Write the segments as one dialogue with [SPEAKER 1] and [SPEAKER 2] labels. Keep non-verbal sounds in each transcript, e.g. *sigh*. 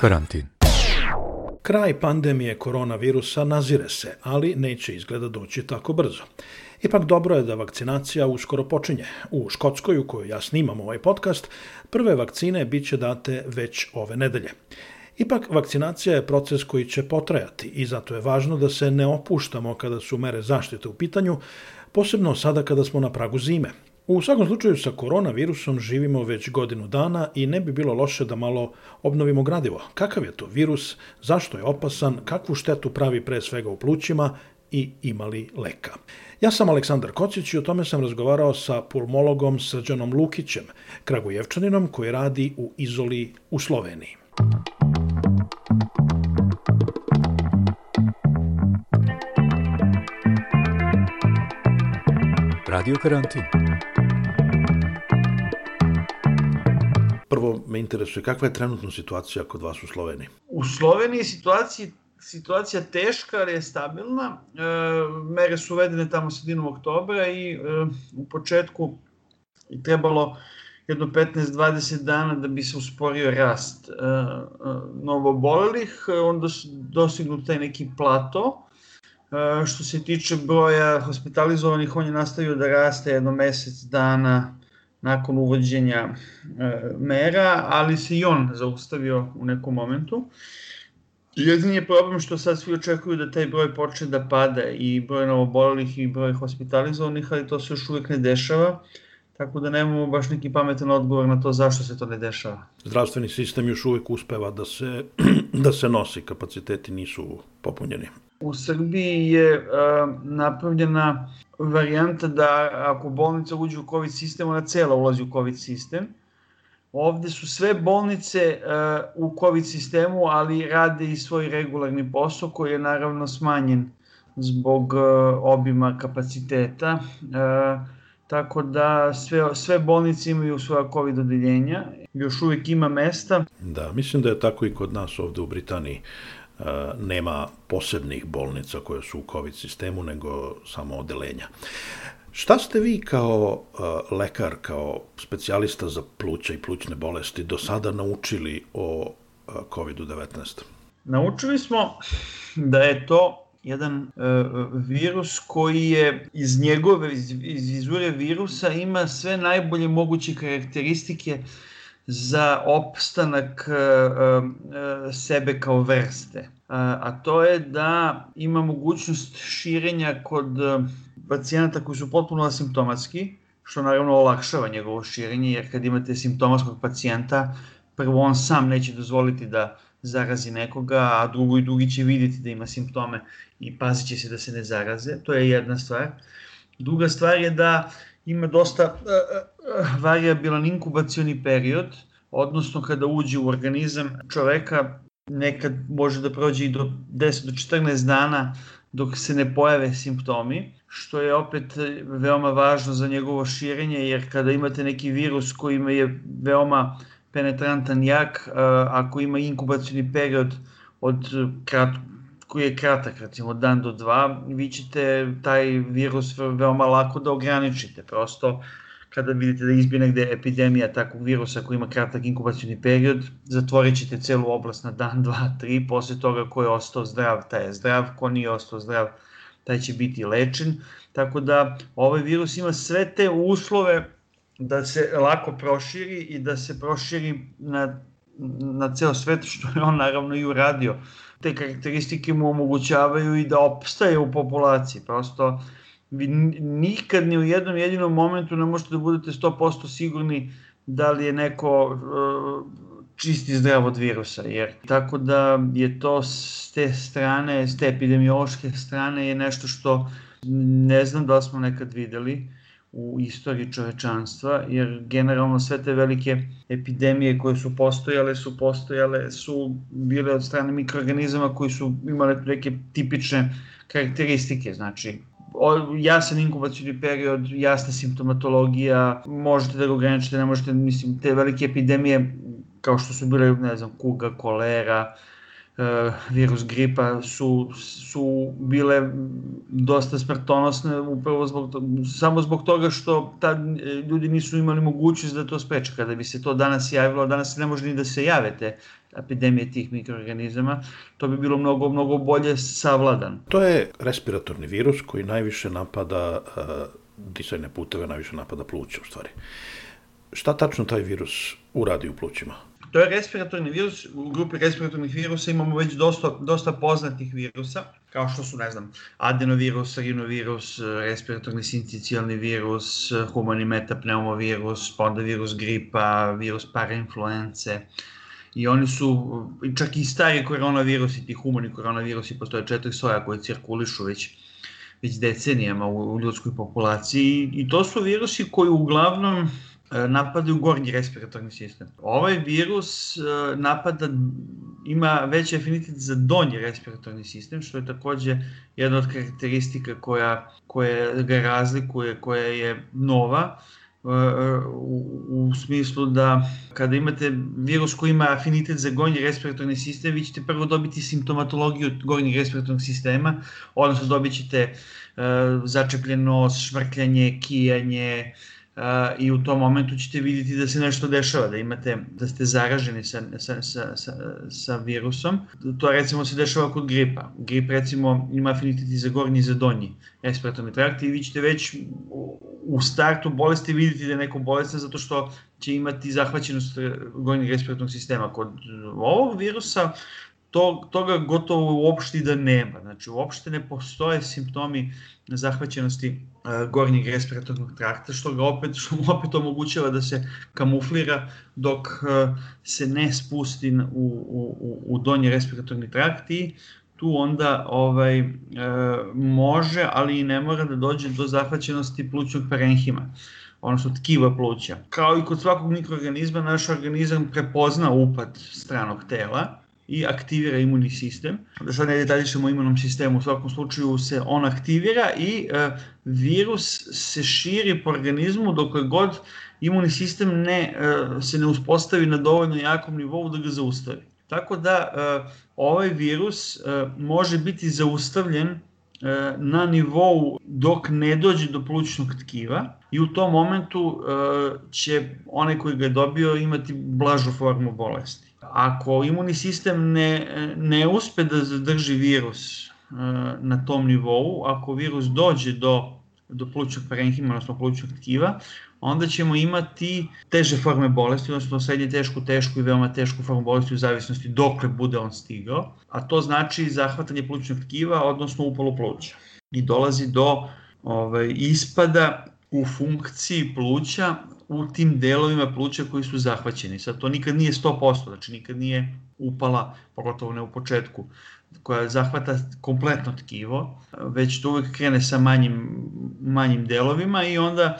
[SPEAKER 1] Karantin.
[SPEAKER 2] Kraj pandemije koronavirusa nazire se, ali neće izgleda doći tako brzo. Ipak dobro je da vakcinacija uskoro počinje. U Škotskoj, u kojoj ja snimam ovaj podcast, prve vakcine bit će date već ove nedelje. Ipak, vakcinacija je proces koji će potrajati i zato je važno da se ne opuštamo kada su mere zaštite u pitanju, posebno sada kada smo na pragu zime. U svakom slučaju sa koronavirusom živimo već godinu dana i ne bi bilo loše da malo obnovimo gradivo. Kakav je to virus, zašto je opasan, kakvu štetu pravi pre svega u plućima i imali leka. Ja sam Aleksandar Kocić i o tome sam razgovarao sa pulmologom Srđanom Lukićem, Kragujevčaninom koji radi u Izoli u Sloveniji.
[SPEAKER 1] Radio karantin.
[SPEAKER 2] Prvo me interesuje kakva je trenutna situacija kod vas u Sloveniji?
[SPEAKER 3] U Sloveniji je situacija, situacija teška, ali je stabilna. E, mere su uvedene tamo sredinom oktobra i e, u početku je trebalo jedno 15-20 dana da bi se usporio rast e, e, novobolelih, onda su dostignut taj neki plato. E, što se tiče broja hospitalizovanih, on je nastavio da raste jedno mesec dana nakon uvođenja e, mera, ali se i on zaustavio u nekom momentu. Jedini je problem što sad svi očekuju da taj broj počne da pada i broj novobolelih i broj hospitalizovanih, ali to se još uvek ne dešava, tako da nemamo baš neki pametan odgovor na to zašto se to ne dešava.
[SPEAKER 2] Zdravstveni sistem još uvek uspeva da se, *clears throat* da se nosi, kapaciteti nisu popunjeni.
[SPEAKER 3] U Srbiji je uh, napravljena varijanta da ako bolnica uđe u COVID sistem, ona cela ulazi u COVID sistem. Ovde su sve bolnice uh, u COVID sistemu, ali rade i svoj regularni posao koji je naravno smanjen zbog uh, obima kapaciteta. Uh, tako da sve, sve bolnice imaju svoja COVID odeljenja. Još uvijek ima mesta.
[SPEAKER 2] Da, mislim da je tako i kod nas ovde u Britaniji. E, nema posebnih bolnica koje su u COVID sistemu, nego samo odelenja. Šta ste vi kao uh, lekar, kao specijalista za pluća i plućne bolesti do sada naučili o uh, COVID-19?
[SPEAKER 3] Naučili smo da je to jedan uh, virus koji je iz njegove, iz, iz izvore virusa ima sve najbolje moguće karakteristike za opstanak uh, uh, sebe kao vrste. A to je da ima mogućnost širenja kod pacijenata koji su potpuno asimptomatski, što naravno olakšava njegovo širenje, jer kad imate simptomatskog pacijenta, prvo on sam neće dozvoliti da zarazi nekoga, a drugo i drugi će vidjeti da ima simptome i pazit će se da se ne zaraze. To je jedna stvar. Druga stvar je da ima dosta variabilan inkubacioni period, odnosno kada uđe u organizam čoveka, nekad može da prođe i do 10 do 14 dana dok se ne pojave simptomi, što je opet veoma važno za njegovo širenje, jer kada imate neki virus koji je veoma penetrantan jak, ako ima inkubacijni period od krat, koji je kratak, recimo dan do dva, vi ćete taj virus veoma lako da ograničite. Prosto kada vidite da izbije negde epidemija takvog virusa koji ima kratak inkubacijni period, zatvorit ćete celu oblast na dan, dva, tri, posle toga ko je ostao zdrav, taj je zdrav, ko nije ostao zdrav, taj će biti lečen. Tako da ovaj virus ima sve te uslove da se lako proširi i da se proširi na, na ceo svet, što je on naravno i uradio. Te karakteristike mu omogućavaju i da opstaje u populaciji. Prosto vi nikad ni u jednom jedinom momentu ne možete da budete 100% sigurni da li je neko uh, čisti zdrav od virusa. Jer, tako da je to s te strane, s te epidemiološke strane je nešto što ne znam da smo nekad videli u istoriji čovečanstva, jer generalno sve te velike epidemije koje su postojale, su postojale, su bile od strane mikroorganizama koji su imali neke tipične karakteristike, znači jasan inkubacijni period, jasna simptomatologija, možete da ga ograničite, ne možete, mislim, te velike epidemije kao što su bile, ne znam, kuga, kolera, virus gripa su, su bile dosta smrtonosne upravo zbog to, samo zbog toga što tad ljudi nisu imali mogućnost da to spreče. Kada bi se to danas javilo, danas ne može ni da se jave te epidemije tih mikroorganizama, to bi bilo mnogo, mnogo bolje savladan.
[SPEAKER 2] To je respiratorni virus koji najviše napada uh, disajne puteve, najviše napada pluća u stvari. Šta tačno taj virus uradi u plućima?
[SPEAKER 3] To je respiratorni virus, u grupi respiratornih virusa imamo već dosta, dosta poznatih virusa, kao što su, ne znam, adenovirus, rinovirus, respiratorni sincicijalni virus, humani metapneumovirus, pa onda virus gripa, virus parainfluence, i oni su, čak i stari koronavirusi, ti humani koronavirusi, postoje četiri soja koje cirkulišu već, već decenijama u, u ljudskoj populaciji i to su virusi koji uglavnom E, napadaju gornji respiratorni sistem. Ovaj virus e, napada, ima veći afinitet za donji respiratorni sistem, što je takođe jedna od karakteristika koja, koja ga razlikuje, koja je nova, u, u smislu da kada imate virus koji ima afinitet za gornji respiratorni sistem, vi ćete prvo dobiti simptomatologiju gornjeg respiratornog sistema, odnosno dobit ćete uh, začepljenost, šmrkljanje, kijanje, i u tom momentu ćete vidjeti da se nešto dešava, da imate, da ste zaraženi sa, sa, sa, sa, sa virusom. To recimo se dešava kod gripa. Grip recimo ima afinitet i za gornji i za donji respiratorni trakt i vi ćete već u startu bolesti vidjeti da je neko bolestan zato što će imati zahvaćenost gornjeg respiratornog sistema. Kod ovog virusa to, toga gotovo uopšte da nema. Znači, uopšte ne postoje simptomi zahvaćenosti uh, gornjeg respiratornog trakta, što ga opet, što mu opet omogućava da se kamuflira dok uh, se ne spusti u, u, u donji respiratorni trakt i tu onda ovaj, e, može, ali i ne mora da dođe do zahvaćenosti plućnog parenhima odnosno tkiva pluća. Kao i kod svakog mikroorganizma, naš organizam prepozna upad stranog tela i aktivira imunni sistem. Da sad ne detaljišemo o imunom sistemu, u svakom slučaju se on aktivira i e, virus se širi po organizmu dok god imunni sistem ne, e, se ne uspostavi na dovoljno jakom nivou da ga zaustavi. Tako da e, ovaj virus e, može biti zaustavljen e, na nivou dok ne dođe do plućnog tkiva i u tom momentu e, će onaj koji ga je dobio imati blažu formu bolesti ako imunni sistem ne, ne uspe da zadrži virus e, na tom nivou, ako virus dođe do, do plućnog parenhima, odnosno plućnog tkiva, onda ćemo imati teže forme bolesti, odnosno srednje tešku, tešku i veoma tešku formu bolesti u zavisnosti dokle bude on stigao, a to znači zahvatanje plućnog tkiva, odnosno upalo pluća. I dolazi do ovaj, ispada u funkciji pluća u tim delovima pluća koji su zahvaćeni. Sad to nikad nije 100%, znači nikad nije upala, pogotovo ne u početku, koja zahvata kompletno tkivo, već to uvek krene sa manjim, manjim delovima i onda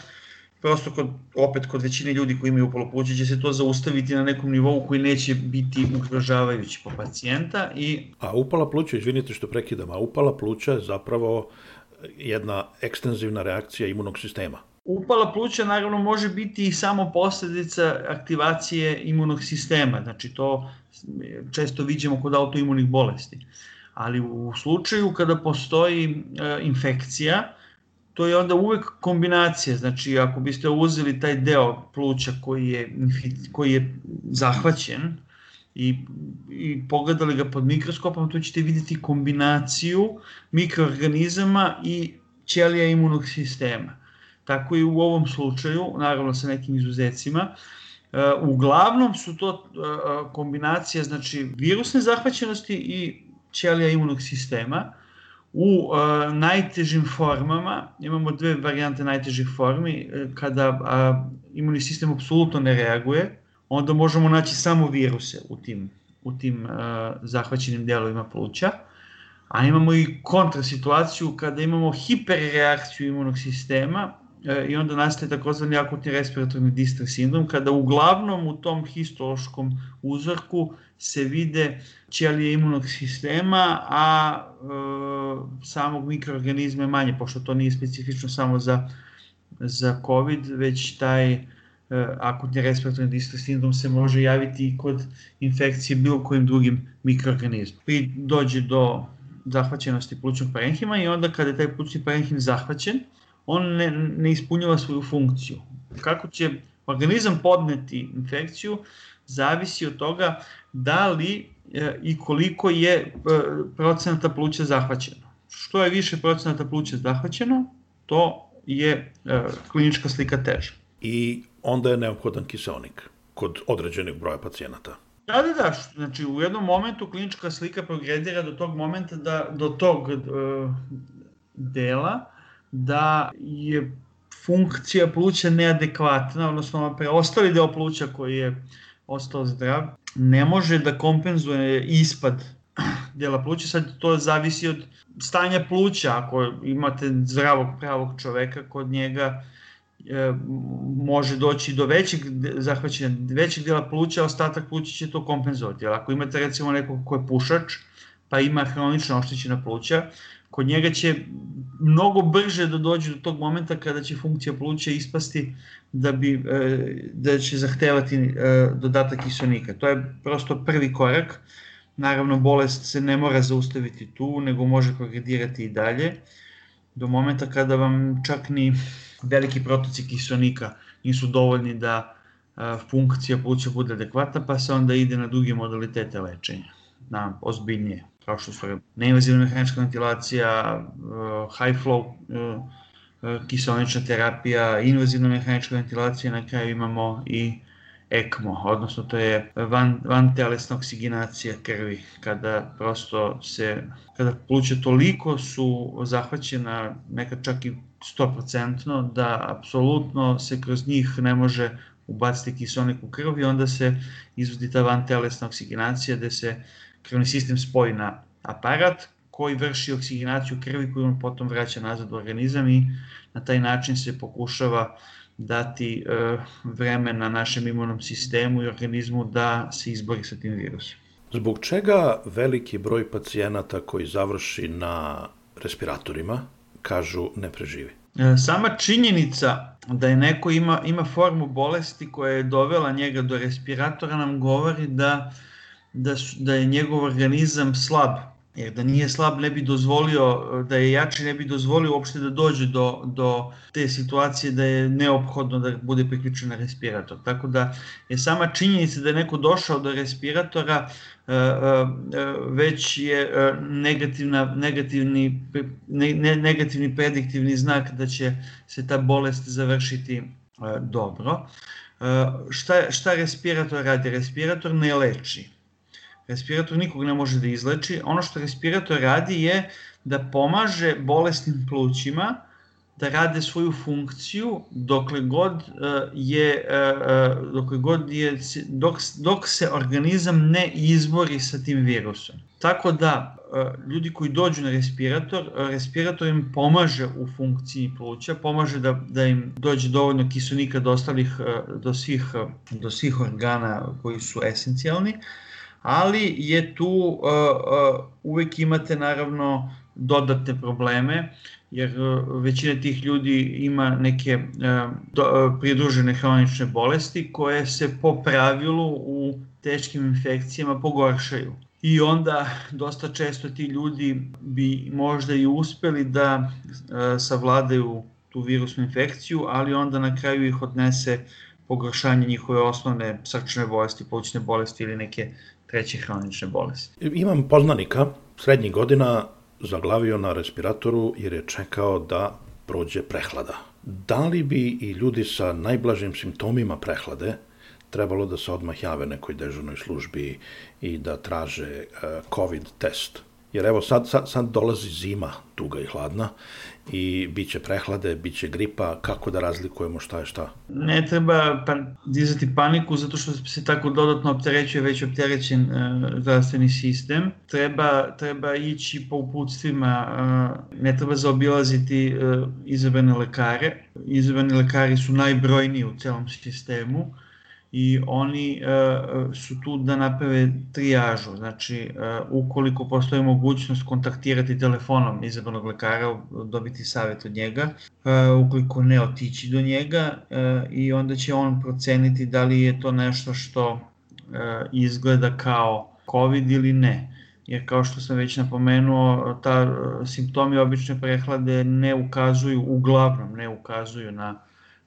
[SPEAKER 3] prosto kod, opet kod većine ljudi koji imaju upalo pluća će se to zaustaviti na nekom nivou koji neće biti ugrožavajući po pacijenta. I...
[SPEAKER 2] A upala pluća, izvinite što prekidam, a upala pluća zapravo jedna ekstenzivna reakcija imunog sistema.
[SPEAKER 3] Upala pluća naravno može biti i samo posledica aktivacije imunog sistema, znači to često vidimo kod autoimunih bolesti. Ali u slučaju kada postoji e, infekcija, to je onda uvek kombinacija, znači ako biste uzeli taj deo pluća koji je, koji je zahvaćen i, i pogledali ga pod mikroskopom, tu ćete videti kombinaciju mikroorganizama i ćelija imunog sistema Tako i u ovom slučaju, naravno sa nekim izuzecima, e, uglavnom su to e, kombinacija znači virusne zahvaćenosti i ćelija imunog sistema. U e, najtežim formama, imamo dve varijante najtežih formi, kada imunni sistem apsolutno ne reaguje, onda možemo naći samo viruse u tim, u tim zahvaćenim delovima pluća. A imamo i kontrasituaciju kada imamo hiperreakciju imunog sistema, E, i onda nastaje takozvani akutni respiratorni distres sindrom, kada uglavnom u tom histološkom uzorku se vide ćelije imunog sistema, a e, samog mikroorganizma je manje, pošto to nije specifično samo za, za COVID, već taj akutni respiratorni distres sindrom se može javiti i kod infekcije bilo kojim drugim mikroorganizmom. Pri dođe do zahvaćenosti plućnog parenhima i onda kada je taj plućni parenhim zahvaćen, on ne, ne ispunjava svoju funkciju. Kako će organizam podneti infekciju zavisi od toga da li e, i koliko je e, procenata pluća zahvaćeno. Što je više procenata pluća zahvaćeno, to je e, klinička slika teža.
[SPEAKER 2] I onda je neophodan kiselnik kod određenih broja pacijenata.
[SPEAKER 3] Da, da, da, znači u jednom momentu klinička slika progredira do tog momenta da, do tog uh, dela da je funkcija pluća neadekvatna, odnosno preostali deo pluća koji je ostao zdrav, ne može da kompenzuje ispad *clears throat* dela pluća, sad to zavisi od stanja pluća, ako imate zdravog pravog čoveka, kod njega e, može doći do većeg zahvaćenja, većeg dela pluća, ostatak pluća će to kompenzovati. Ali ako imate recimo nekog ko je pušač, pa ima hronično oštećena pluća, kod njega će mnogo brže da dođe do tog momenta kada će funkcija pluća ispasti da bi e, da će zahtevati e, dodatak kiselnika. To je prosto prvi korak. Naravno bolest se ne mora zaustaviti tu, nego može progredirati i dalje do momenta kada vam čak ni veliki protoci kiselnika nisu dovoljni da funkcija pluća bude adekvatna, pa se onda ide na druge modalitete lečenja, na ozbiljnije kao što su neinvazivna mehanička ventilacija, high flow kiselnična terapija, invazivna mehanička ventilacija, na kraju imamo i ECMO, odnosno to je van, van telesna oksigenacija krvi, kada prosto se, kada pluća toliko su zahvaćena, nekad čak i 100%, da apsolutno se kroz njih ne može ubaciti kiselnik u krv i onda se izvodi ta van telesna oksigenacija gde se krvni sistem spoji na aparat koji vrši oksigenaciju krvi koju on potom vraća nazad u organizam i na taj način se pokušava dati e, vreme na našem imunom sistemu i organizmu da se izbori sa tim virusom.
[SPEAKER 2] Zbog čega veliki broj pacijenata koji završi na respiratorima kažu ne preživi?
[SPEAKER 3] E, sama činjenica da je neko ima, ima formu bolesti koja je dovela njega do respiratora nam govori da da, su, da je njegov organizam slab, jer da nije slab ne bi dozvolio, da je jači ne bi dozvolio uopšte da dođe do, do te situacije da je neophodno da bude priključen na respirator. Tako da je sama činjenica da je neko došao do respiratora e, e, već je e, negativna, negativni, ne, negativni prediktivni znak da će se ta bolest završiti dobro. Šta, šta respirator radi? Respirator ne leči Respirator nikog ne može da izleči. Ono što respirator radi je da pomaže bolesnim plućima da rade svoju funkciju dokle god uh, je uh, dokle god je dok, dok se organizam ne izbori sa tim virusom. Tako da ljudi koji dođu na respirator, respirator im pomaže u funkciji pluća, pomaže da, da im dođe dovoljno kiselnika do ostalih do svih do svih organa koji su esencijalni. Ali je tu uh, uh, uvek imate naravno dodatne probleme, jer uh, većina tih ljudi ima neke pridružene hronične bolesti koje se po pravilu u teškim infekcijama pogoršaju. I onda dosta često ti ljudi bi možda i uspeli da savladaju tu virusnu infekciju, ali onda na kraju ih odnese pogoršanje njihove osnovne srčne bolesti, plućne bolesti ili neke treće hronične bolesti.
[SPEAKER 2] Imam poznanika srednjih godina zaglavio na respiratoru jer je čekao da prođe prehlada. Da li bi i ljudi sa najblažim simptomima prehlade trebalo da se odmah jave nekoj dežurnoj službi i da traže e, COVID test? Jer evo sad, sad, sad dolazi zima, duga i hladna i bit će prehlade, bit će gripa, kako da razlikujemo šta je šta?
[SPEAKER 3] Ne treba pa, dizati paniku zato što se tako dodatno opterećuje već opterećen uh, zdravstveni sistem. Treba, treba ići po uputstvima, uh, ne treba zaobilaziti uh, izabrane lekare. Izabrani lekari su najbrojniji u celom sistemu i oni uh, su tu da naprave trijažu. Znači, uh, ukoliko postoji mogućnost kontaktirati telefonom izabranog lekara, dobiti savjet od njega, ukoliko ne otići do njega i onda će on proceniti da li je to nešto što izgleda kao COVID ili ne jer kao što sam već napomenuo, ta simptomi obične prehlade ne ukazuju, uglavnom ne ukazuju na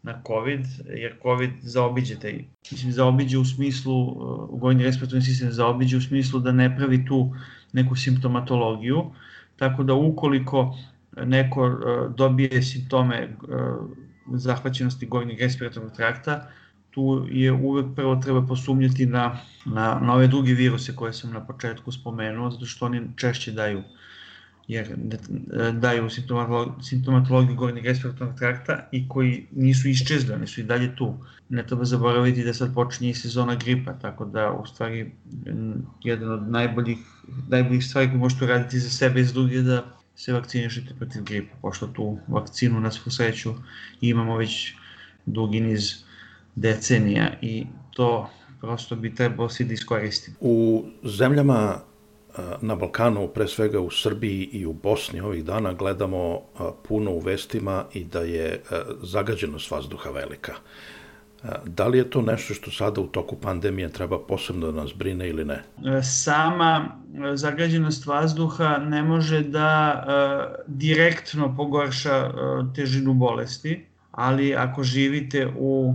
[SPEAKER 3] na COVID, jer COVID zaobiđe taj, mislim, zaobiđe u smislu, uh, gojni respiratorni sistem zaobiđe u smislu da ne pravi tu neku simptomatologiju, tako da ukoliko neko uh, dobije simptome uh, zahvaćenosti gornjeg respiratornog trakta, tu je uvek prvo treba posumnjati na, na, na ove druge viruse koje sam na početku spomenuo, zato što oni češće daju jer daju simptomatologiju gornjeg respiratornog trakta i koji nisu iščezli, oni su i dalje tu. Ne treba zaboraviti da sad počinje i sezona gripa, tako da u stvari jedan od najboljih, najboljih stvari koje možete uraditi za sebe i za druge da se vakcinišete protiv gripa, pošto tu vakcinu na svu sreću imamo već dugi niz decenija i to prosto bi trebalo svi da iskoristimo.
[SPEAKER 2] U zemljama na Balkanu, pre svega u Srbiji i u Bosni ovih dana gledamo puno u vestima i da je zagađenost vazduha velika. Da li je to nešto što sada u toku pandemije treba posebno da nas brine ili ne?
[SPEAKER 3] E, sama zagađenost vazduha ne može da direktno pogorša težinu bolesti, ali ako živite u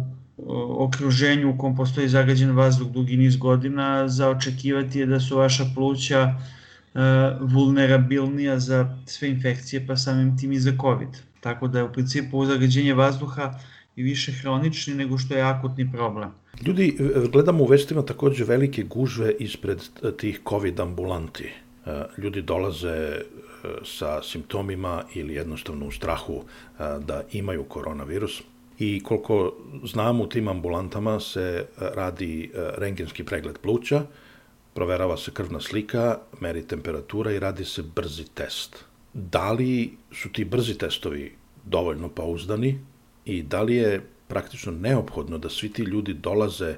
[SPEAKER 3] okruženju u kom postoji zagađen vazduh dugi niz godina, za očekivati je da su vaša pluća uh, vulnerabilnija za sve infekcije, pa samim tim i za COVID. Tako da je u principu zagađenje vazduha i više hronični nego što je akutni problem.
[SPEAKER 2] Ljudi, gledamo u vestima takođe velike gužve ispred tih COVID ambulanti. Ljudi dolaze sa simptomima ili jednostavno u strahu da imaju koronavirus i koliko znam u tim ambulantama se e, radi e, rengenski pregled pluća, proverava se krvna slika, meri temperatura i radi se brzi test. Da li su ti brzi testovi dovoljno pouzdani i da li je praktično neophodno da svi ti ljudi dolaze e,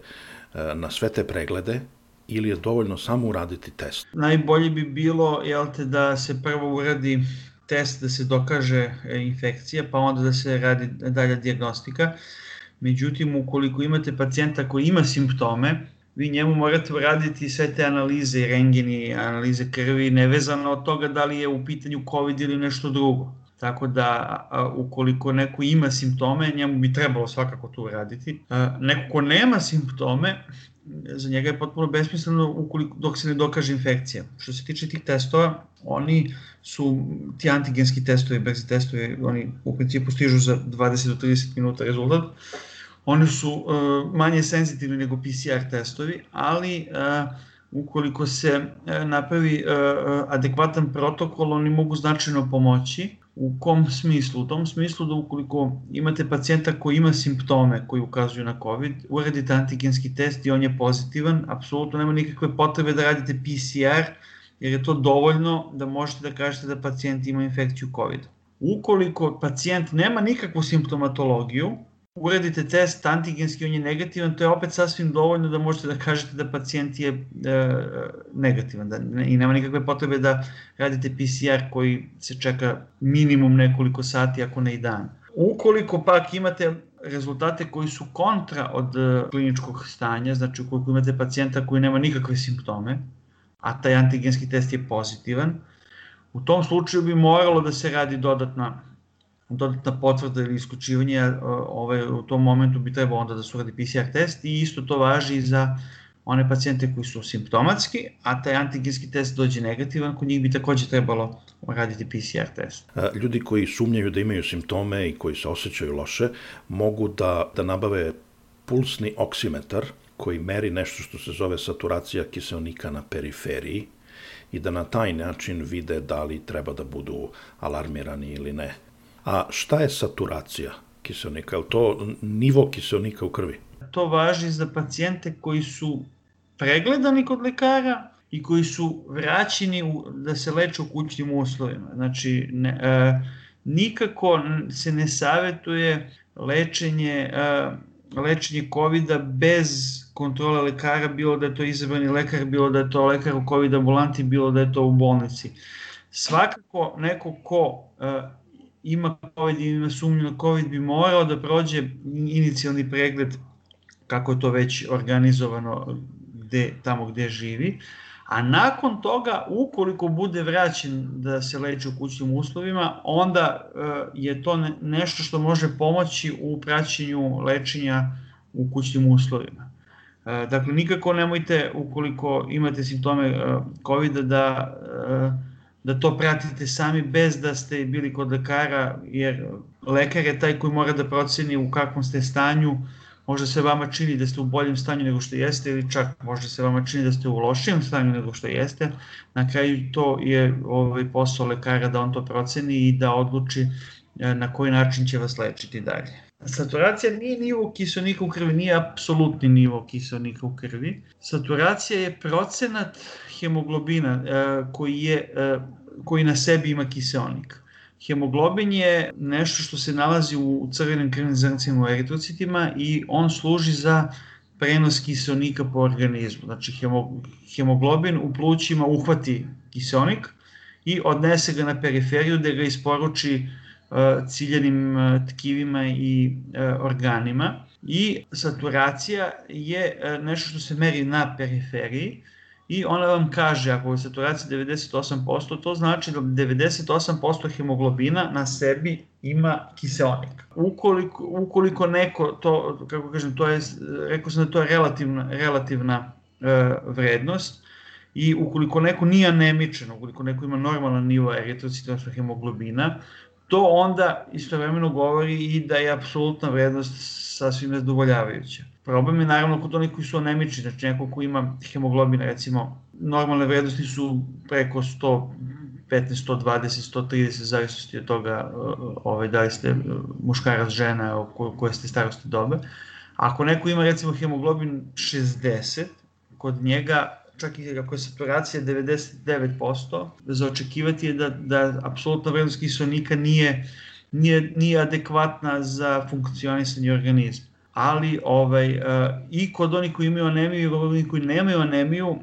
[SPEAKER 2] na sve te preglede ili je dovoljno samo uraditi test?
[SPEAKER 3] Najbolje bi bilo jel te, da se prvo uradi test da se dokaže e, infekcija, pa onda da se radi dalja diagnostika. Međutim, ukoliko imate pacijenta koji ima simptome, vi njemu morate uraditi sve te analize rengeni, analize krvi, nevezano od toga da li je u pitanju COVID ili nešto drugo. Tako da, ukoliko neko ima simptome, njemu bi trebalo svakako to uraditi. Neko ko nema simptome, za njega je potpuno besmisleno ukoliko, dok se ne dokaže infekcija. Što se tiče tih testova, oni su ti antigenski testovi, brzi testovi, oni u principu stižu za 20 do 30 minuta rezultat. Oni su uh, manje senzitivni nego PCR testovi, ali uh, ukoliko se uh, napravi adekvatan protokol, oni mogu značajno pomoći. U kom smislu? U tom smislu da ukoliko imate pacijenta koji ima simptome koji ukazuju na COVID, uradite antigenski test i on je pozitivan, apsolutno nema nikakve potrebe da radite PCR, jer je to dovoljno da možete da kažete da pacijent ima infekciju COVID. Ukoliko pacijent nema nikakvu simptomatologiju, uradite test antigenski, on je negativan, to je opet sasvim dovoljno da možete da kažete da pacijent je e, negativan da, ne, i nema nikakve potrebe da radite PCR koji se čeka minimum nekoliko sati, ako ne i dan. Ukoliko pak imate rezultate koji su kontra od e, kliničkog stanja, znači ukoliko imate pacijenta koji nema nikakve simptome, a taj antigenski test je pozitivan, u tom slučaju bi moralo da se radi dodatna dodatna potvrda ili isključivanje, ovaj, u tom momentu bi trebalo onda da se uradi PCR test i isto to važi i za one pacijente koji su simptomatski, a taj antigenski test dođe negativan, kod njih bi takođe trebalo raditi PCR test.
[SPEAKER 2] Ljudi koji sumnjaju da imaju simptome i koji se osjećaju loše, mogu da, da nabave pulsni oksimetar koji meri nešto što se zove saturacija kiselnika na periferiji i da na taj način vide da li treba da budu alarmirani ili ne. A šta je saturacija kiselnika? Je to nivo kiselnika u krvi?
[SPEAKER 3] To važi za pacijente koji su pregledani kod lekara i koji su vraćeni u, da se leče u kućnim uslovima. Znači, ne, e, nikako se ne savetuje lečenje e, lečenje covid bez kontrole lekara, bilo da je to izabrani lekar, bilo da je to lekar u COVID ambulanti, bilo da je to u bolnici. Svakako neko ko uh, ima COVID i ima sumnju na COVID bi morao da prođe inicijalni pregled kako je to već organizovano gde, tamo gde živi, a nakon toga, ukoliko bude vraćen da se leči u kućnim uslovima, onda uh, je to ne, nešto što može pomoći u praćenju lečenja u kućnim uslovima. Uh, dakle, nikako nemojte, ukoliko imate simptome uh, COVID, da, da to pratite sami bez da ste bili kod lekara, jer lekar je taj koji mora da proceni u kakvom ste stanju, možda se vama čini da ste u boljem stanju nego što jeste ili čak možda se vama čini da ste u lošijem stanju nego što jeste. Na kraju to je ovaj posao lekara da on to proceni i da odluči e, na koji način će vas lečiti dalje. Saturacija nije nivo kiselnika u krvi, nije apsolutni nivo kiselnika u krvi. Saturacija je procenat hemoglobina e, koji, je, e, koji na sebi ima kiselnik. Hemoglobin je nešto što se nalazi u crvenim krvnim zrncima u eritrocitima i on služi za prenos kiselnika po organizmu. Znači hemoglobin u plućima uhvati kiselnik i odnese ga na periferiju da ga isporuči uh, ciljenim uh, tkivima i uh, organima. I saturacija je nešto što se meri na periferiji, i ona vam kaže ako je saturacija 98%, to znači da 98% hemoglobina na sebi ima kiseonik. Ukoliko, ukoliko neko to, kako kažem, to je, rekao sam da to je relativna, relativna e, vrednost, i ukoliko neko nije anemičan, ukoliko neko ima normalan nivo eritrocita, odnosno hemoglobina, to onda istovremeno govori i da je apsolutna vrednost sasvim zadovoljavajuća. Problem je naravno kod onih koji su anemični, znači neko ko ima hemoglobina, recimo, normalne vrednosti su preko 100, 15, 120, 130, zavisnosti od toga ovaj, da li ste muškarac, žena, koje ste starosti dobe. Ako neko ima recimo hemoglobin 60, kod njega čak i ako je saturacija 99%, za očekivati je da, da apsolutna vrednost kiselnika nije, nije, nije adekvatna za funkcionisanje organizma. Ali ovaj, uh, i kod onih koji imaju anemiju i kod onih koji nemaju anemiju, uh,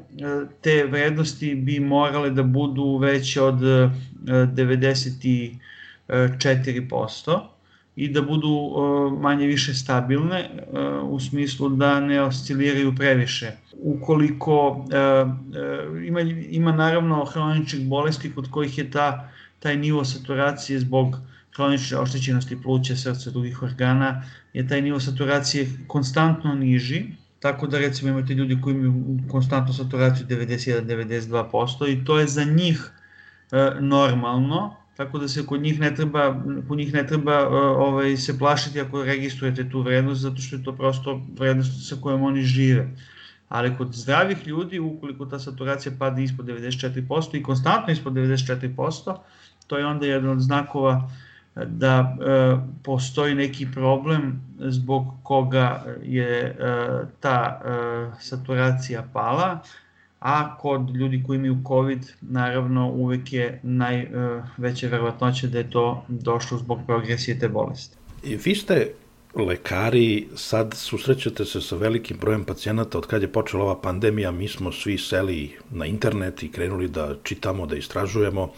[SPEAKER 3] te vrednosti bi morale da budu veće od uh, 94% i da budu uh, manje više stabilne uh, u smislu da ne osciliraju previše. Ukoliko uh, ima, ima naravno hroničnih bolesti kod kojih je ta, taj nivo saturacije zbog hronične oštećenosti pluća, srca, drugih organa, je taj nivo saturacije konstantno niži, tako da recimo imate ljudi koji imaju konstantnu saturaciju 91-92% i to je za njih e, normalno, tako da se kod njih ne treba, kod njih ne treba e, ovaj, se plašiti ako registrujete tu vrednost, zato što je to prosto vrednost sa kojom oni žive. Ali kod zdravih ljudi, ukoliko ta saturacija pada ispod 94% i konstantno ispod 94%, to je onda jedan od znakova da e, postoji neki problem zbog koga je e, ta e, saturacija pala, a kod ljudi koji imaju COVID naravno uvek je najveća verovatnoća da je to došlo zbog progresije te bolesti.
[SPEAKER 2] I vi ste lekari, sad susrećete se sa velikim brojem pacijenata, od kad je počela ova pandemija, mi smo svi seli na internet i krenuli da čitamo, da istražujemo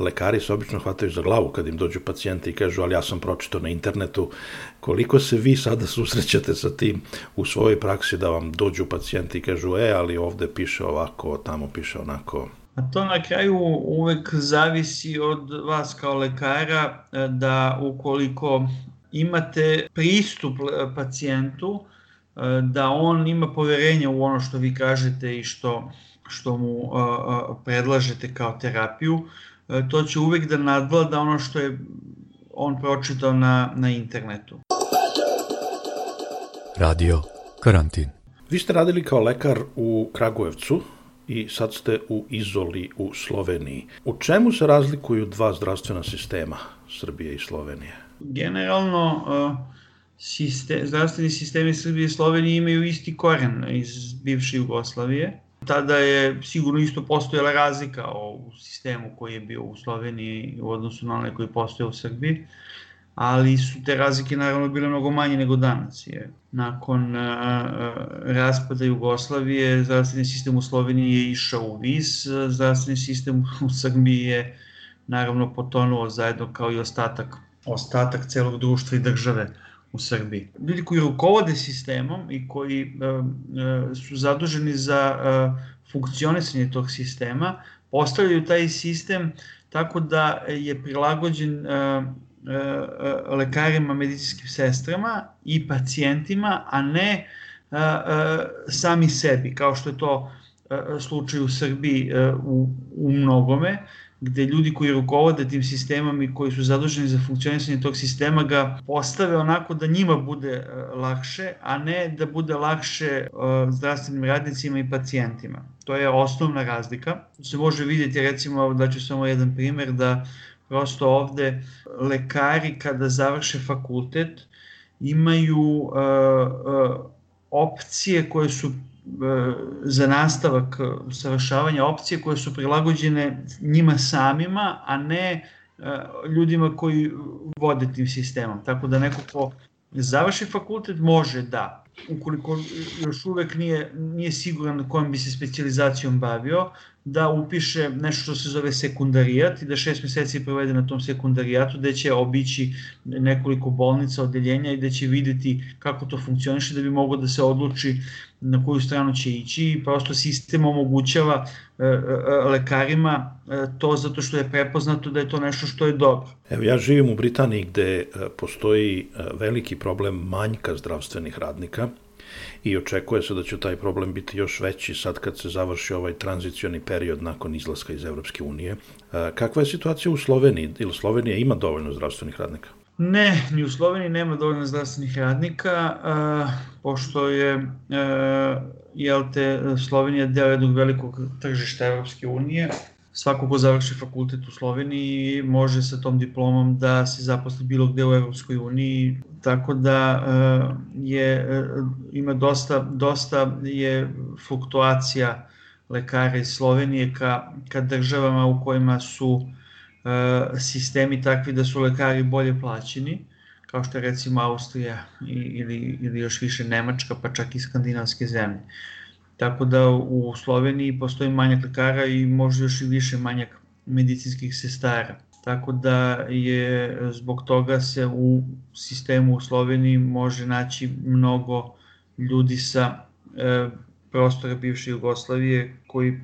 [SPEAKER 2] lekari se obično hvataju za glavu kad im dođu pacijenti i kažu ali ja sam pročitao na internetu. Koliko se vi sada susrećete sa tim u svojoj praksi da vam dođu pacijenti i kažu e, ali ovde piše ovako, tamo piše onako.
[SPEAKER 3] A to na kraju uvek zavisi od vas kao lekara e, da ukoliko imate pristup pacijentu, e, da on ima poverenje u ono što vi kažete i što, što mu predlažete kao terapiju, E, to će uvek da nadvlada ono što je on pročitao na, na internetu.
[SPEAKER 2] Radio Karantin. Vi ste radili kao lekar u Kragujevcu i sad ste u Izoli u Sloveniji. U čemu se razlikuju dva zdravstvena sistema Srbije i Slovenije?
[SPEAKER 3] Generalno, e, sistem, zdravstveni sistemi Srbije i Slovenije imaju isti koren iz bivše Jugoslavije tada je sigurno isto postojala razlika u sistemu koji je bio u Sloveniji u odnosu na onaj koji postoje u Srbiji. ali su te razlike naravno bile mnogo manje nego danas. Je. Nakon a, a, raspada Jugoslavije, zdravstveni sistem u Sloveniji je išao u vis, zdravstveni sistem u Srbiji je naravno potonuo zajedno kao i ostatak, ostatak celog društva i države u Srbiji. Ljudi koji rukovode sistemom i koji a, a, su zaduženi za a, funkcionisanje tog sistema, postavljaju taj sistem tako da je prilagođen E, e, lekarima, medicinskim sestrama i pacijentima, a ne e, sami sebi, kao što je to slučaj u Srbiji u, u mnogome, gde ljudi koji rukovode tim sistemom i koji su zaduženi za funkcionisanje tog sistema ga postave onako da njima bude lakše, a ne da bude lakše zdravstvenim radnicima i pacijentima. To je osnovna razlika. Se može vidjeti, recimo, da ću samo jedan primer, da prosto ovde lekari kada završe fakultet imaju uh, opcije koje su za nastavak savršavanja opcije koje su prilagođene njima samima, a ne ljudima koji vode tim sistemom. Tako da neko ko završi fakultet može da, ukoliko još uvek nije, nije siguran kojom bi se specializacijom bavio, da upiše nešto što se zove sekundarijat i da šest meseci provede na tom sekundarijatu gde će obići nekoliko bolnica, odeljenja i da će videti kako to funkcioniše da bi mogo da se odluči na koju stranu će ići i prosto sistem omogućava e, e, e, lekarima to zato što je prepoznato da je to nešto što je dobro.
[SPEAKER 2] Evo ja živim u Britaniji gde postoji veliki problem manjka zdravstvenih radnika i očekuje se da će taj problem biti još veći sad kad se završi ovaj tranzicioni period nakon izlaska iz Evropske unije. Kakva je situacija u Sloveniji? Ili Slovenija ima dovoljno zdravstvenih radnika?
[SPEAKER 3] Ne, ni u Sloveniji nema dovoljno zdravstvenih radnika, pošto je jel te, Slovenija deo jednog velikog tržišta Evropske unije, svako ko završi fakultet u Sloveniji može sa tom diplomom da se zaposli bilo gde u Evropskoj uniji, tako da e, je, e, ima dosta, dosta je fluktuacija lekara iz Slovenije ka, ka državama u kojima su e, sistemi takvi da su lekari bolje plaćeni, kao što je recimo Austrija ili, ili još više Nemačka, pa čak i skandinavske zemlje. Tako da u Sloveniji postoji manjak lekara i možda još i više manjak medicinskih sestara. Tako da je zbog toga se u sistemu u Sloveniji može naći mnogo ljudi sa e, prostora bivše Jugoslavije koji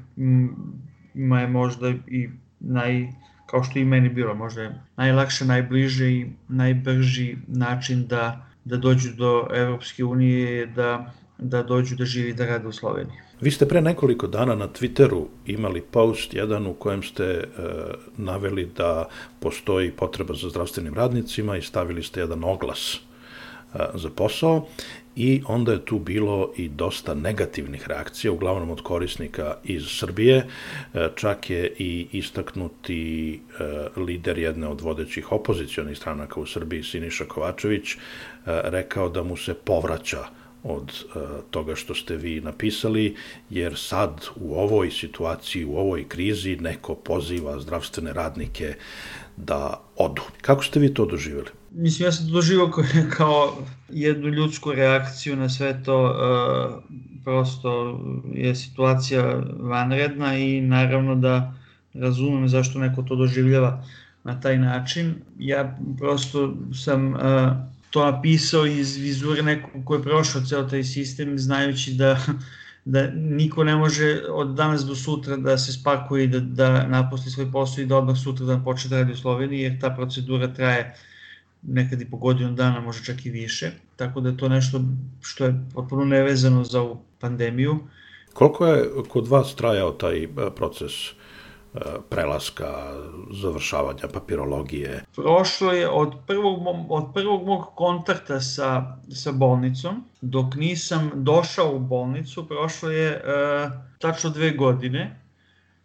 [SPEAKER 3] ima je možda i naj, kao što i meni bilo, možda je najlakše, najbliže i najbrži način da, da dođu do Evropske unije da da dođu da živi da rade u Sloveniji.
[SPEAKER 2] Vi ste pre nekoliko dana na Twitteru imali post jedan u kojem ste e, naveli da postoji potreba za zdravstvenim radnicima i stavili ste jedan oglas e, za posao i onda je tu bilo i dosta negativnih reakcija, uglavnom od korisnika iz Srbije, e, čak je i istaknuti e, lider jedne od vodećih opozicijonih stranaka u Srbiji, Siniša Kovačević, e, rekao da mu se povraća od e, toga što ste vi napisali, jer sad u ovoj situaciji, u ovoj krizi neko poziva zdravstvene radnike da odu. Kako ste vi to doživjeli?
[SPEAKER 3] Mislim, ja sam to doživao kao jednu ljudsku reakciju na sve to. E, prosto je situacija vanredna i naravno da razumem zašto neko to doživljava na taj način. Ja prosto sam uh, to napisao iz vizure nekog ko je prošao ceo taj sistem, znajući da, da niko ne može od danas do sutra da se spakuje i da, da naposli svoj posao i da odmah sutra da počne da radi u Sloveniji, jer ta procedura traje nekad i po godinu dana, može čak i više. Tako da je to nešto što je potpuno nevezano za ovu pandemiju.
[SPEAKER 2] Koliko je kod vas trajao taj e, proces prelaska, završavanja papirologije?
[SPEAKER 3] Prošlo je od prvog, od prvog mog kontakta sa, sa bolnicom, dok nisam došao u bolnicu, prošlo je e, tačno dve godine,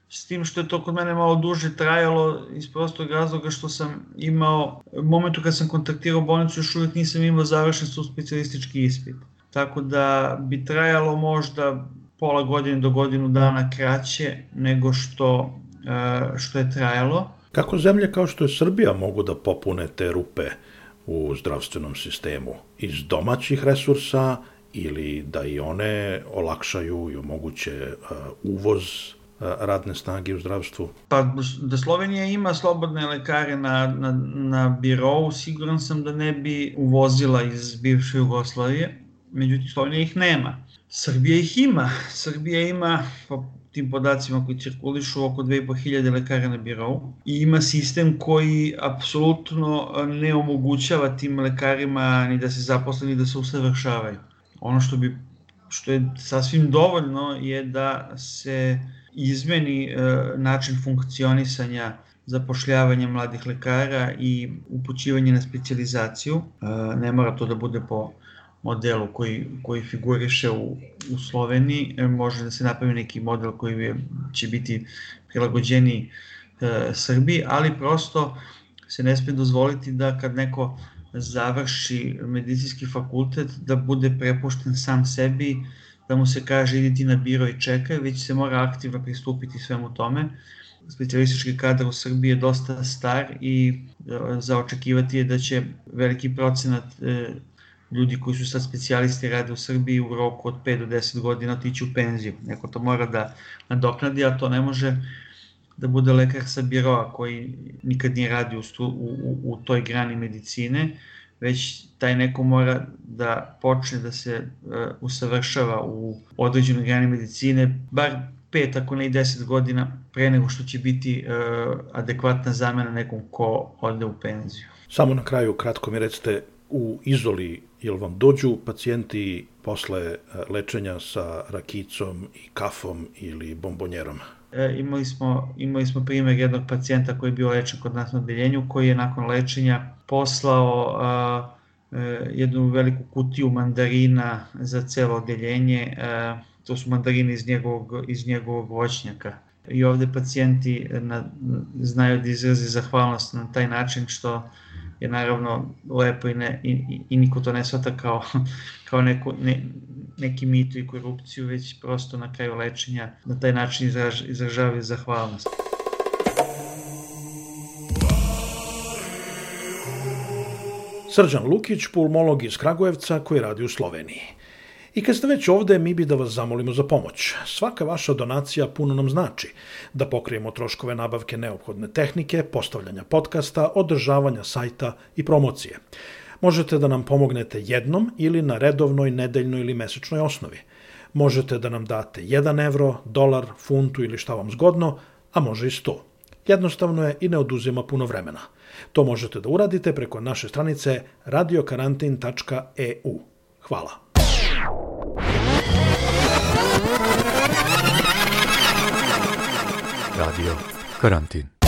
[SPEAKER 3] s tim što je to kod mene malo duže trajalo iz prostog razloga što sam imao, u momentu kad sam kontaktirao bolnicu još uvijek nisam imao završen su specialistički ispit. Tako da bi trajalo možda pola godine do godinu dana kraće nego što što je trajalo.
[SPEAKER 2] Kako zemlje kao što je Srbija mogu da popune te rupe u zdravstvenom sistemu iz domaćih resursa ili da i one olakšaju i omoguće uh, uvoz uh, radne snage u zdravstvu?
[SPEAKER 3] Pa da Slovenija ima slobodne lekare na, na, na birovu, siguran sam da ne bi uvozila iz bivše Jugoslavije, međutim Slovenija ih nema. Srbija ih ima. Srbija ima, po tim podacima koji cirkulišu, oko 2500 lekara na birovu i ima sistem koji apsolutno ne omogućava tim lekarima ni da se zaposle, ni da se usavršavaju. Ono što bi što je sasvim dovoljno je da se izmeni e, način funkcionisanja zapošljavanja mladih lekara i upućivanje na specializaciju. E, ne mora to da bude po modelu koji, koji figuriše u, u Sloveniji, e, može da se napravi neki model koji je, će biti prilagođeni e, Srbiji, ali prosto se ne sme dozvoliti da kad neko završi medicinski fakultet da bude prepušten sam sebi, da mu se kaže idi ti na biro i čekaj, već se mora aktivno pristupiti svemu tome. Specijalistički kadar u Srbiji je dosta star i e, za očekivati je da će veliki procenat e, ljudi koji su sad specijalisti rade u Srbiji u roku od 5 do 10 godina otići u penziju. Neko to mora da nadoknadi, a to ne može da bude lekar sa biroa koji nikad nije radio u, u, u, toj grani medicine, već taj neko mora da počne da se uh, usavršava u određenoj grani medicine, bar pet, ako ne i deset godina pre nego što će biti uh, adekvatna zamena nekom ko ode u penziju.
[SPEAKER 2] Samo na kraju, kratko mi recite, u Izoli, jel vam dođu pacijenti posle e, lečenja sa rakicom i kafom ili bombonjerom?
[SPEAKER 3] E, imali, smo, imali smo primer jednog pacijenta koji je bio lečen kod nas na odeljenju, koji je nakon lečenja poslao a, a, e, jednu veliku kutiju mandarina za celo odeljenje. A, to su mandarine iz njegovog, iz njegovog voćnjaka. I ovde pacijenti na, znaju da izrazi zahvalnost na taj način što je naravno lepo i, ne, i, i niko to ne shvata kao, *laughs* kao neku, ne, neki mitu i korupciju, već prosto na kraju lečenja na taj način izraž, izražavaju zahvalnost.
[SPEAKER 2] Srđan Lukić, pulmolog iz Kragujevca koji radi u Sloveniji. I kad ste već ovde, mi bi da vas zamolimo za pomoć. Svaka vaša donacija puno nam znači. Da pokrijemo troškove nabavke neophodne tehnike, postavljanja podcasta, održavanja sajta i promocije. Možete da nam pomognete jednom ili na redovnoj, nedeljnoj ili mesečnoj osnovi. Možete da nam date 1 evro, dolar, funtu ili šta vam zgodno, a može i 100. Jednostavno je i ne oduzima puno vremena. To možete da uradite preko naše stranice radiokarantin.eu. Hvala.
[SPEAKER 1] Radio Karantin